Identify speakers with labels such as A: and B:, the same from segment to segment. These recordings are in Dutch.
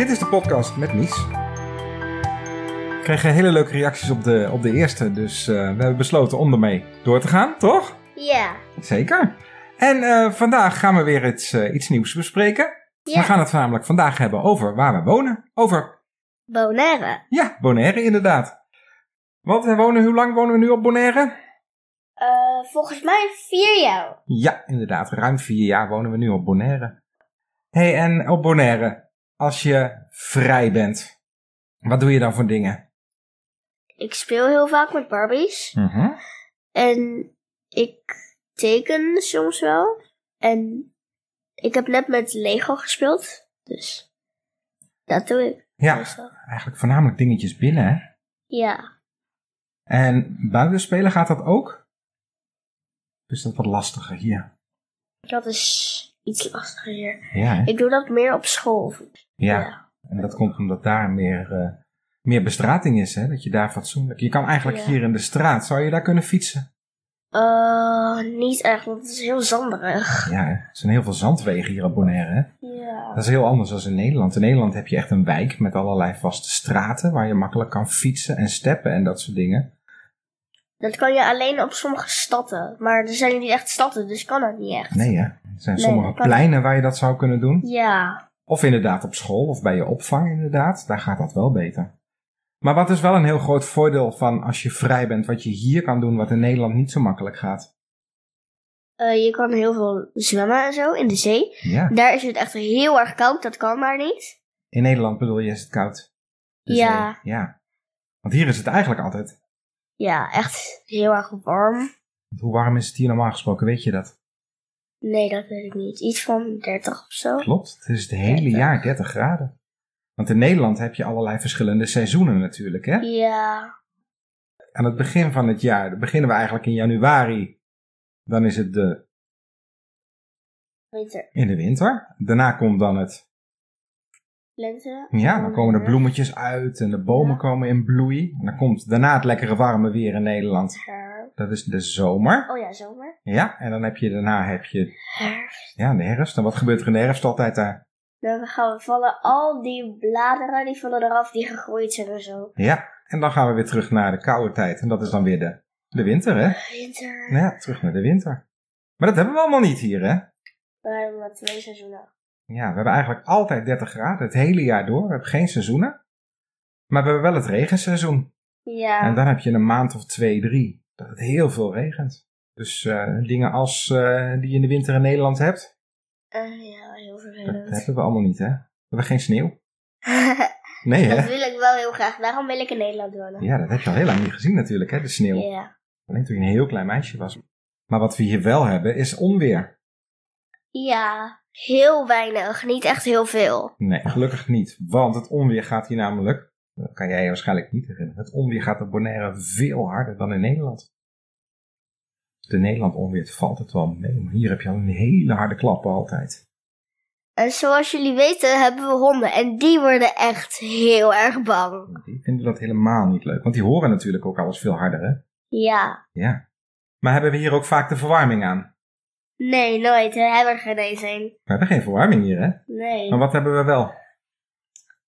A: Dit is de podcast met Mies. Ik kreeg hele leuke reacties op de, op de eerste, dus eh, we hebben besloten om ermee door te gaan, toch?
B: Ja.
A: Zeker. En eh, vandaag gaan we weer iets, eh, iets nieuws bespreken.
B: Ja.
A: We gaan het namelijk vandaag hebben over waar we wonen. Over,
B: Bonaire.
A: ja, Bonaire inderdaad. Want we wonen, hoe lang wonen we nu op Bonaire?
B: Volgens mij vier jaar.
A: Ja, inderdaad. Ruim vier jaar wonen we nu op Bonaire. hey, en op Bonaire, als je vrij bent, wat doe je dan voor dingen?
B: Ik speel heel vaak met Barbies.
A: Mhm.
B: En ik teken soms wel. En ik heb net met Lego gespeeld. Dus dat doe ik.
A: Ja,
B: meestal.
A: eigenlijk voornamelijk dingetjes binnen, hè?
B: Ja.
A: En buiten spelen gaat dat ook? Is dat wat lastiger hier?
B: Dat is iets lastiger hier.
A: Ja?
B: Ik doe dat meer op school.
A: ja. En dat komt omdat daar meer, eh, meer bestrating is, hè? Dat je daar fatsoenlijk... Je kan eigenlijk
B: Ja.
A: hier in de straat, zou je daar kunnen fietsen?
B: Eh, niet echt, want het is heel zanderig.
A: Ja, er zijn heel veel zandwegen hier op Bonaire, hè?
B: Ja.
A: Dat is heel anders dan in Nederland. In Nederland heb je echt een wijk met allerlei vaste straten waar je makkelijk kan fietsen en steppen en dat soort dingen.
B: Dat kan je alleen op sommige stadden. Maar er zijn niet echt stadden, dus kan dat niet echt.
A: Nee, hè? Er zijn
B: Nee,
A: sommige pleinen waar je dat zou kunnen doen.
B: Ja.
A: Of inderdaad op school of bij je opvang, inderdaad. Daar gaat dat wel beter. Maar wat is wel een heel groot voordeel van als je vrij bent, wat je hier kan doen, wat in Nederland niet zo makkelijk gaat?
B: Eh, je kan heel veel zwemmen en zo in de zee.
A: Ja.
B: Daar is het echt heel erg koud, dat kan daar niet.
A: In Nederland bedoel je, is het koud?
B: Ja.
A: Ja. Want hier is het eigenlijk altijd.
B: Ja, echt heel erg warm.
A: Hoe warm is het hier normaal gesproken, weet je dat?
B: Nee, dat weet ik niet. Iets van 30 of zo.
A: Klopt, het is het hele
B: 30.
A: jaar 30 graden. Want in Nederland heb je allerlei verschillende seizoenen natuurlijk, hè?
B: Ja.
A: Aan het begin van het jaar, beginnen we eigenlijk in januari. Dan is het de,
B: Winter.
A: in de winter. Daarna komt dan het,
B: Lente.
A: ja, dan komen de
B: Winter.
A: bloemetjes uit en de bomen
B: Ja.
A: komen in bloei. En dan komt daarna het lekkere warme weer in Nederland. Dat is de zomer.
B: Oh ja, zomer.
A: Ja, en dan heb je daarna heb je,
B: Herfst.
A: ja, de herfst. En wat gebeurt er in de herfst altijd daar?
B: Dan gaan we vallen al die bladeren, die vallen eraf, die gegroeid zijn en zo.
A: Ja, en dan gaan we weer terug naar de koude tijd. En dat is dan weer de, de winter, hè?
B: Winter.
A: Ja, terug naar de winter. Maar dat hebben we allemaal niet hier, hè?
B: We hebben maar twee seizoenen.
A: Ja, we hebben eigenlijk altijd 30 graden, het hele jaar door. We hebben geen seizoenen. Maar we hebben wel het regenseizoen.
B: Ja.
A: En dan heb je een maand of twee, drie, dat het heel veel regent. Dus eh, dingen als eh, die je in de winter in Nederland hebt,
B: Eh, ja, heel
A: dat
B: vervelend.
A: hebben we allemaal niet, hè? We hebben geen sneeuw. Nee,
B: dat
A: hè?
B: wil ik wel heel graag. Daarom wil ik in Nederland wonen.
A: Ja, dat heb je al heel lang niet gezien natuurlijk, hè, de sneeuw.
B: Ja.
A: Alleen toen je een heel klein meisje was. Maar wat we hier wel hebben, is onweer.
B: Ja, heel weinig. Niet echt heel veel.
A: Nee, gelukkig niet. Want het onweer gaat hier namelijk, dat kan jij je waarschijnlijk niet herinneren, het onweer gaat op Bonaire veel harder dan in Nederland. De Nederland onweer valt het wel mee, maar hier heb je al een hele harde klappen altijd.
B: En zoals jullie weten hebben we honden. En die worden echt heel erg bang.
A: Die vinden dat helemaal niet leuk, want die horen natuurlijk ook alles veel harder, hè?
B: Ja.
A: Ja. Maar hebben we hier ook vaak de verwarming aan?
B: Nee, nooit. We hebben er geen eens een.
A: We hebben geen verwarming hier, hè?
B: Nee.
A: Maar wat hebben we wel?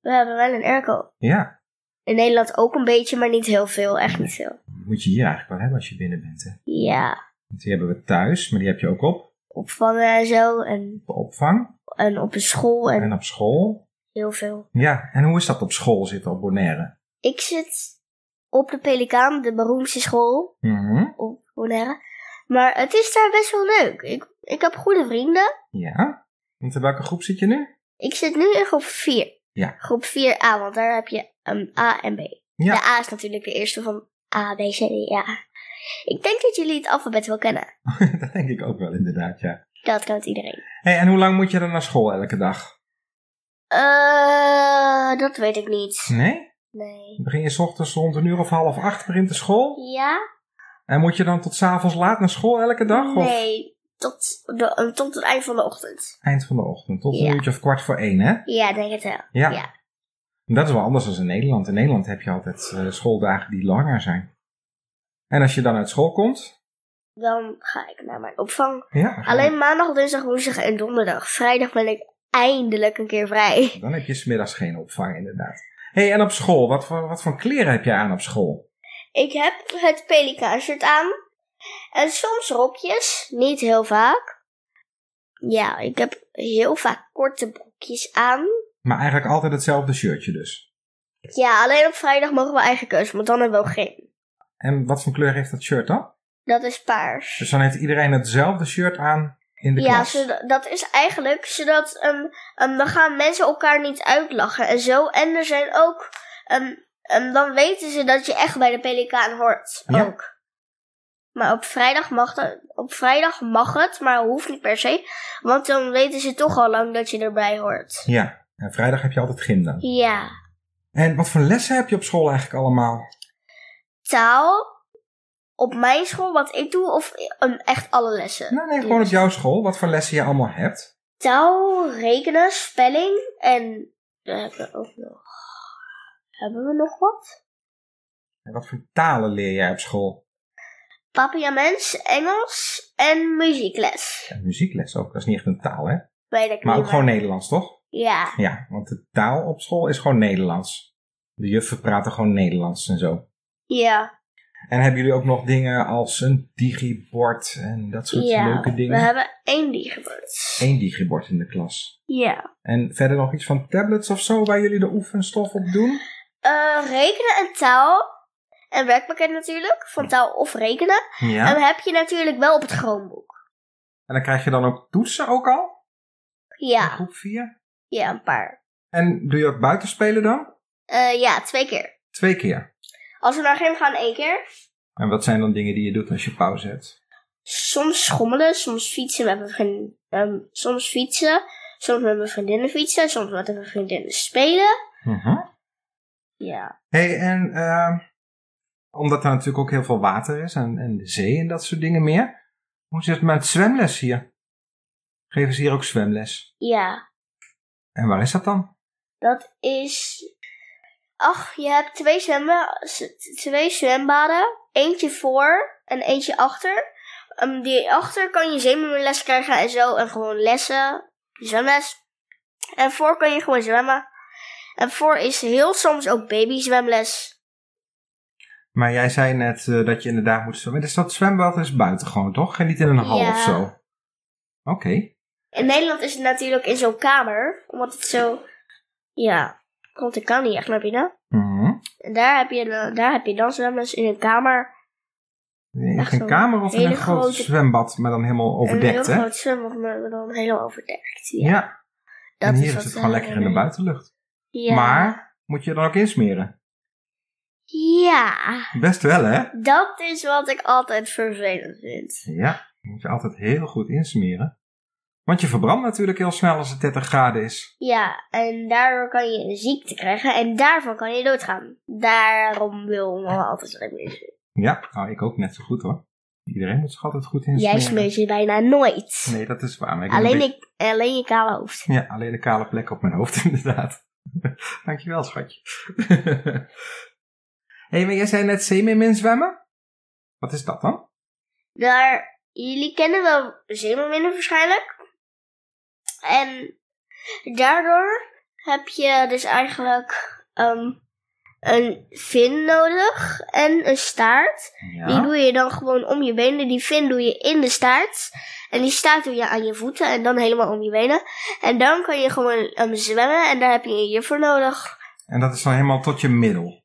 B: We hebben wel een airco.
A: Ja,
B: In Nederland ook een beetje, maar niet heel veel. Echt niet veel.
A: moet je hier eigenlijk wel hebben als je binnen bent, hè?
B: Ja.
A: Want die hebben we thuis, maar die heb je ook op
B: Opvangen en zo. En,
A: de opvang
B: en op de school en
A: en op school.
B: heel veel.
A: Ja, en hoe is dat op school zitten op Bonaire?
B: Ik zit op de Pelikaan, de beroemdste school
A: Mhm.
B: op Bonaire. Maar het is daar best wel leuk. Ik, ik heb goede vrienden.
A: Ja. Want in welke groep zit je nu?
B: Ik zit nu in groep 4.
A: Ja.
B: Groep 4a, want daar heb je um, A en B.
A: Ja.
B: De A is natuurlijk de eerste van A, B, C, D, ja. Ik denk dat jullie het alfabet wel kennen.
A: dat denk ik ook wel inderdaad, ja.
B: Dat kent iedereen.
A: hey, en hoe lang moet je dan naar school elke dag?
B: Eh, dat weet ik niet.
A: Nee?
B: Nee.
A: Begin je 's ochtends rond een uur of half acht begint de school?
B: Ja?
A: En moet je dan tot 's avonds laat naar school elke dag? Of
B: Nee, tot, de, eh, tot het eind van de ochtend.
A: eind van de ochtend? Tot een uurtje of kwart voor één, hè?
B: Ja, denk het wel.
A: Ja. Dat is wel anders dan in Nederland. In Nederland heb je altijd eh, schooldagen die langer zijn. En als je dan uit school komt,
B: Dan ga ik naar mijn opvang.
A: ja,
B: Alleen maandag, dinsdag, woensdag en donderdag. Vrijdag ben ik eindelijk een keer vrij.
A: Dan heb je smiddags geen opvang, inderdaad. hey, en op school? Wat voor, wat voor kleren heb je aan op school?
B: Ik heb het pelikaanshirt aan. En soms rokjes, niet heel vaak. Ja, ik heb heel vaak korte broekjes aan.
A: Maar eigenlijk altijd hetzelfde shirtje dus.
B: Ja, alleen op vrijdag mogen we eigen keuze, want dan hebben we ook geen.
A: En wat voor kleur heeft dat shirt dan?
B: Dat is paars.
A: Dus dan heeft iedereen hetzelfde shirt aan in de
B: Ja,
A: klas.
B: zodat- dat is eigenlijk zodat um, um, dan gaan mensen elkaar niet uitlachen en zo. En er zijn ook, um, um, dan weten ze dat je echt bij de pelikaan hoort.
A: Ja.
B: Ook. Maar op vrijdag, mag dat, op vrijdag mag het, maar hoeft niet per se. Want dan weten ze toch al lang dat je erbij hoort.
A: Ja, en vrijdag heb je altijd gym dan.
B: Ja.
A: En wat voor lessen heb je op school eigenlijk allemaal?
B: Taal. Op mijn school, wat ik doe, of um, echt alle lessen?
A: Nou, nee, gewoon op jouw school. Wat voor lessen je allemaal hebt.
B: Taal, rekenen, spelling en we hebben ook nog. Hebben we nog wat?
A: En wat voor talen leer jij op school?
B: Papiaments, Engels en muziekles.
A: Ja, muziekles ook. Dat is niet echt een taal, hè?
B: Weet ik
A: Maar ook gewoon. Nederlands, toch?
B: Ja.
A: Ja, want de taal op school is gewoon Nederlands. De juffen praten gewoon Nederlands en zo.
B: Ja.
A: En hebben jullie ook nog dingen als een digibord en dat soort
B: ja.
A: leuke
B: We
A: dingen?
B: hebben één digibord.
A: Eén digibord in de klas.
B: Ja.
A: En verder nog iets van tablets of zo waar jullie de oefenstof op doen?
B: Eh, rekenen en taal. En werkpakket natuurlijk. Van taal of rekenen.
A: Ja.
B: En dan heb je natuurlijk wel op het Chromebook.
A: En dan krijg je dan ook toetsen ook al? In
B: Ja.
A: groep 4?
B: Ja, een paar.
A: En doe je ook buitenspelen dan?
B: Eh, ja, twee keer.
A: Twee keer.
B: Als we naar gym gaan, één keer.
A: En wat zijn dan dingen die je doet als je pauze hebt?
B: Soms schommelen, soms fietsen met mijn vriendin. ehm, soms fietsen, soms met mijn vriendinnen fietsen, soms met mijn vriendinnen spelen.
A: Mhm.
B: Ja.
A: hey, en ehm, omdat er natuurlijk ook heel veel water is en, en de zee en dat soort dingen meer. Hoe zit het met zwemles hier? Geven ze hier ook zwemles?
B: Ja.
A: En waar is dat dan?
B: Dat is. Ach, je hebt twee, zwemmen, s- twee zwembaden. Eentje voor en eentje achter. Ehm, die achter kan je zeemerles krijgen en zo. En gewoon lessen. Zwemles. En voor kan je gewoon zwemmen. En voor is heel soms ook babyzwemles.
A: Maar jij zei net eh, dat je inderdaad moet zwemmen. Dus dat zwembad is buiten gewoon, toch? En niet in een hal
B: Ja.
A: of zo? Oké.
B: In Nederland is het natuurlijk in zo'n kamer. Omdat het zo. Ja. Komt de kan niet echt naar binnen.
A: Mhm.
B: En daar heb je, daar heb je dan zwemles in een kamer.
A: In
B: Echt
A: een
B: zo'n
A: kamer of in een groot
B: grote-
A: zwembad, maar dan helemaal
B: een
A: overdekt,
B: heel
A: hè?
B: groot zwembad, maar dan helemaal overdekt. Ja.
A: Ja.
B: dat
A: en hier is
B: wat
A: het gewoon lekker in de buitenlucht.
B: Ja.
A: Maar moet je dan ook insmeren?
B: Ja,
A: Best wel, hè?
B: dat is wat ik altijd vervelend vind.
A: Ja, moet je altijd heel goed insmeren. Want je verbrandt natuurlijk heel snel als het 30 graden is.
B: Ja, en daardoor kan je een ziekte krijgen en daarvan kan je doodgaan. Daarom wil mama altijd dat ik.
A: Ja, nou, ik ook net zo goed hoor. Iedereen moet zich altijd goed insmeren.
B: Jij smeert je bijna nooit.
A: Nee, dat is waar. Ik
B: alleen,
A: beetje-
B: ik, alleen je kale hoofd.
A: Ja, alleen de kale plek op mijn hoofd, inderdaad. Dankjewel, schatje. Hé, hey, maar jij zei net zeemeermin zwemmen? Wat is dat dan?
B: Daar, jullie kennen wel zeemerminnen waarschijnlijk. En daardoor heb je dus eigenlijk ehm, een vin nodig en een staart. Die doe je dan gewoon om je benen. Die vin doe je in de staart. En die staart doe je aan je voeten en dan helemaal om je benen. En dan kan je gewoon ehm, zwemmen en daar heb je een juf voor nodig.
A: En dat is dan helemaal tot je middel.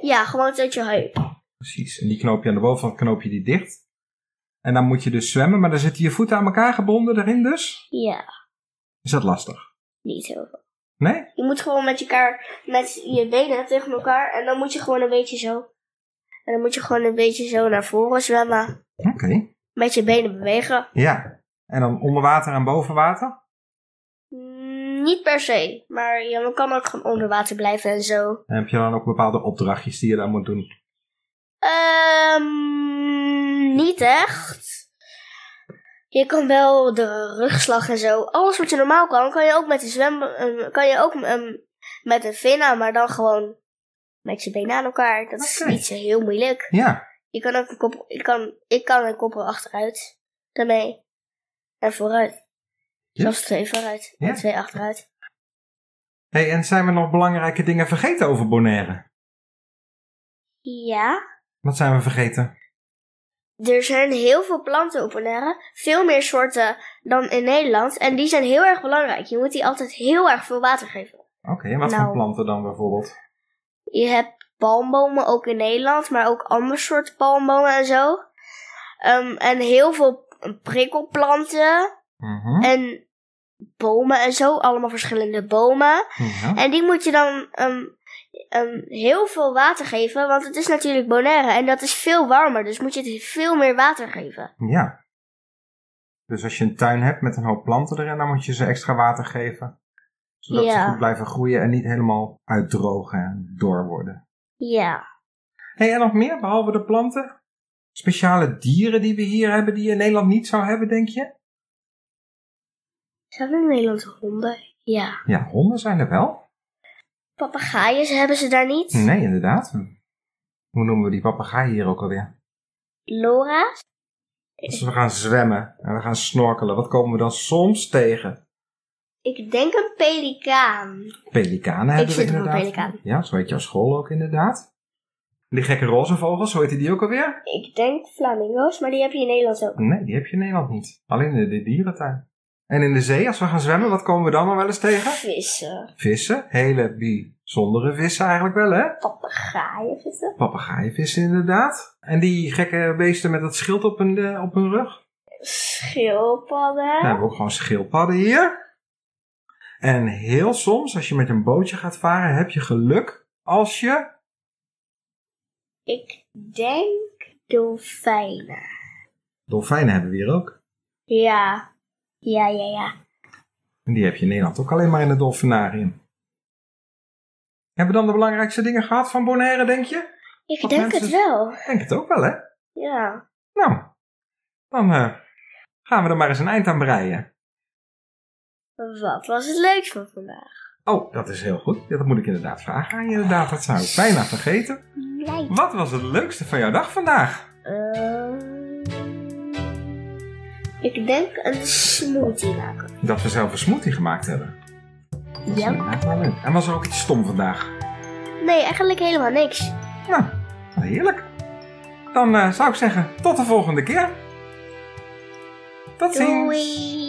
B: Ja, gewoon tot je heup.
A: Precies. En die knoop je aan de bovenkant knoop je die dicht. En dan moet je dus zwemmen, maar dan zitten je voeten aan elkaar gebonden erin dus.
B: Ja,
A: Is dat lastig?
B: niet heel veel.
A: Nee?
B: Je moet gewoon met elkaar, met je benen tegen elkaar. En dan moet je gewoon een beetje zo. En dan moet je gewoon een beetje zo naar voren zwemmen.
A: Oké.
B: Met je benen bewegen.
A: Ja. En dan onder water en boven water?
B: Mm, niet per se. Maar je kan ook gewoon onder water blijven en zo.
A: En heb je dan ook bepaalde opdrachtjes die je dan moet doen?
B: Ehm, niet echt. Je kan wel de rugslag en zo. Alles wat je normaal kan, kan je ook met de zwem, ehm, kan je ook ehm, met een vin aan, maar dan gewoon met je benen aan elkaar. Dat is niet zo heel moeilijk.
A: Ja.
B: Je kan ook een kop, ik kan, ik kan een koppel achteruit daarmee. En vooruit. Zelfs twee vooruit
A: Ja.
B: en twee achteruit.
A: hey, en zijn we nog belangrijke dingen vergeten over Bonaire?
B: Ja.
A: Wat zijn we vergeten?
B: Er zijn heel veel planten op Bonaire. Veel meer soorten dan in Nederland. En die zijn heel erg belangrijk. Je moet die altijd heel erg veel water geven.
A: Oké, en wat
B: Nou.
A: voor planten dan bijvoorbeeld?
B: Je hebt palmbomen ook in Nederland, maar ook andere soorten palmbomen en zo. Ehm, en heel veel prikkelplanten
A: Mhm.
B: en bomen en zo. Allemaal verschillende bomen.
A: Ja.
B: En die moet je dan ehm, ehm, heel veel water geven, want het is natuurlijk Bonaire en dat is veel warmer. Dus moet je het veel meer water geven.
A: Ja. Dus als je een tuin hebt met een hoop planten erin, dan moet je ze extra water geven. Zodat ze goed blijven groeien en niet helemaal uitdrogen en door worden.
B: Ja.
A: hey, en nog meer, behalve de planten? Speciale dieren die we hier hebben, die je in Nederland niet zou hebben, denk je?
B: Zijn er in Nederland honden? Ja.
A: Ja, honden zijn er wel.
B: Papegaaien hebben ze daar niet?
A: Nee, inderdaad. Hoe noemen we die papegaai hier ook alweer?
B: Lora's?
A: Als we gaan zwemmen en we gaan snorkelen, wat komen we dan soms tegen?
B: Ik denk een pelikaan.
A: Pelikanen hebben
B: zit
A: we
B: op een
A: inderdaad.
B: pelikaan.
A: Ja, zo heet je op school ook inderdaad. Die gekke roze vogels, hoe heet die ook alweer?
B: Ik denk flamingo's, maar die heb je in Nederland ook.
A: Nee, die heb je in Nederland niet. Alleen in de dierentuin. En in de zee, als we gaan zwemmen, wat komen we dan nog wel eens tegen?
B: Vissen.
A: Vissen. Hele bijzondere vissen eigenlijk wel, hè?
B: Papegaaien vissen.
A: Papegaaienvissen inderdaad. En die gekke beesten met dat schild op hun, eh, op hun rug.
B: Schildpadden.
A: Hebben we ook gewoon schildpadden hier. En heel soms, als je met een bootje gaat varen, heb je geluk als je...
B: Ik denk dolfijnen.
A: Dolfijnen hebben we hier ook.
B: Ja. Ja, ja, ja.
A: En die heb je in Nederland ook alleen maar in het dolfinarium. Hebben we dan de belangrijkste dingen gehad van Bonaire, denk je?
B: Ik
A: Wat
B: denk
A: mensen-
B: het wel.
A: Ik denk het ook wel, hè?
B: Ja.
A: Nou, dan eh, gaan we er maar eens een eind aan breien.
B: Wat was het leukst van vandaag?
A: Oh, dat is heel goed. Ja, dat moet ik inderdaad vragen aan je. Inderdaad, dat zou ik bijna vergeten. Wat was het leukste van jouw dag vandaag?
B: Ehm, ik denk een smoothie maken.
A: Dat we zelf een smoothie gemaakt hebben. Dat
B: Ja.
A: inderdaad wel leuk. En was er ook iets stom vandaag?
B: Nee, eigenlijk helemaal niks.
A: Nou, heerlijk. Dan eh, zou ik zeggen, tot de volgende keer. Tot ziens.
B: Doei!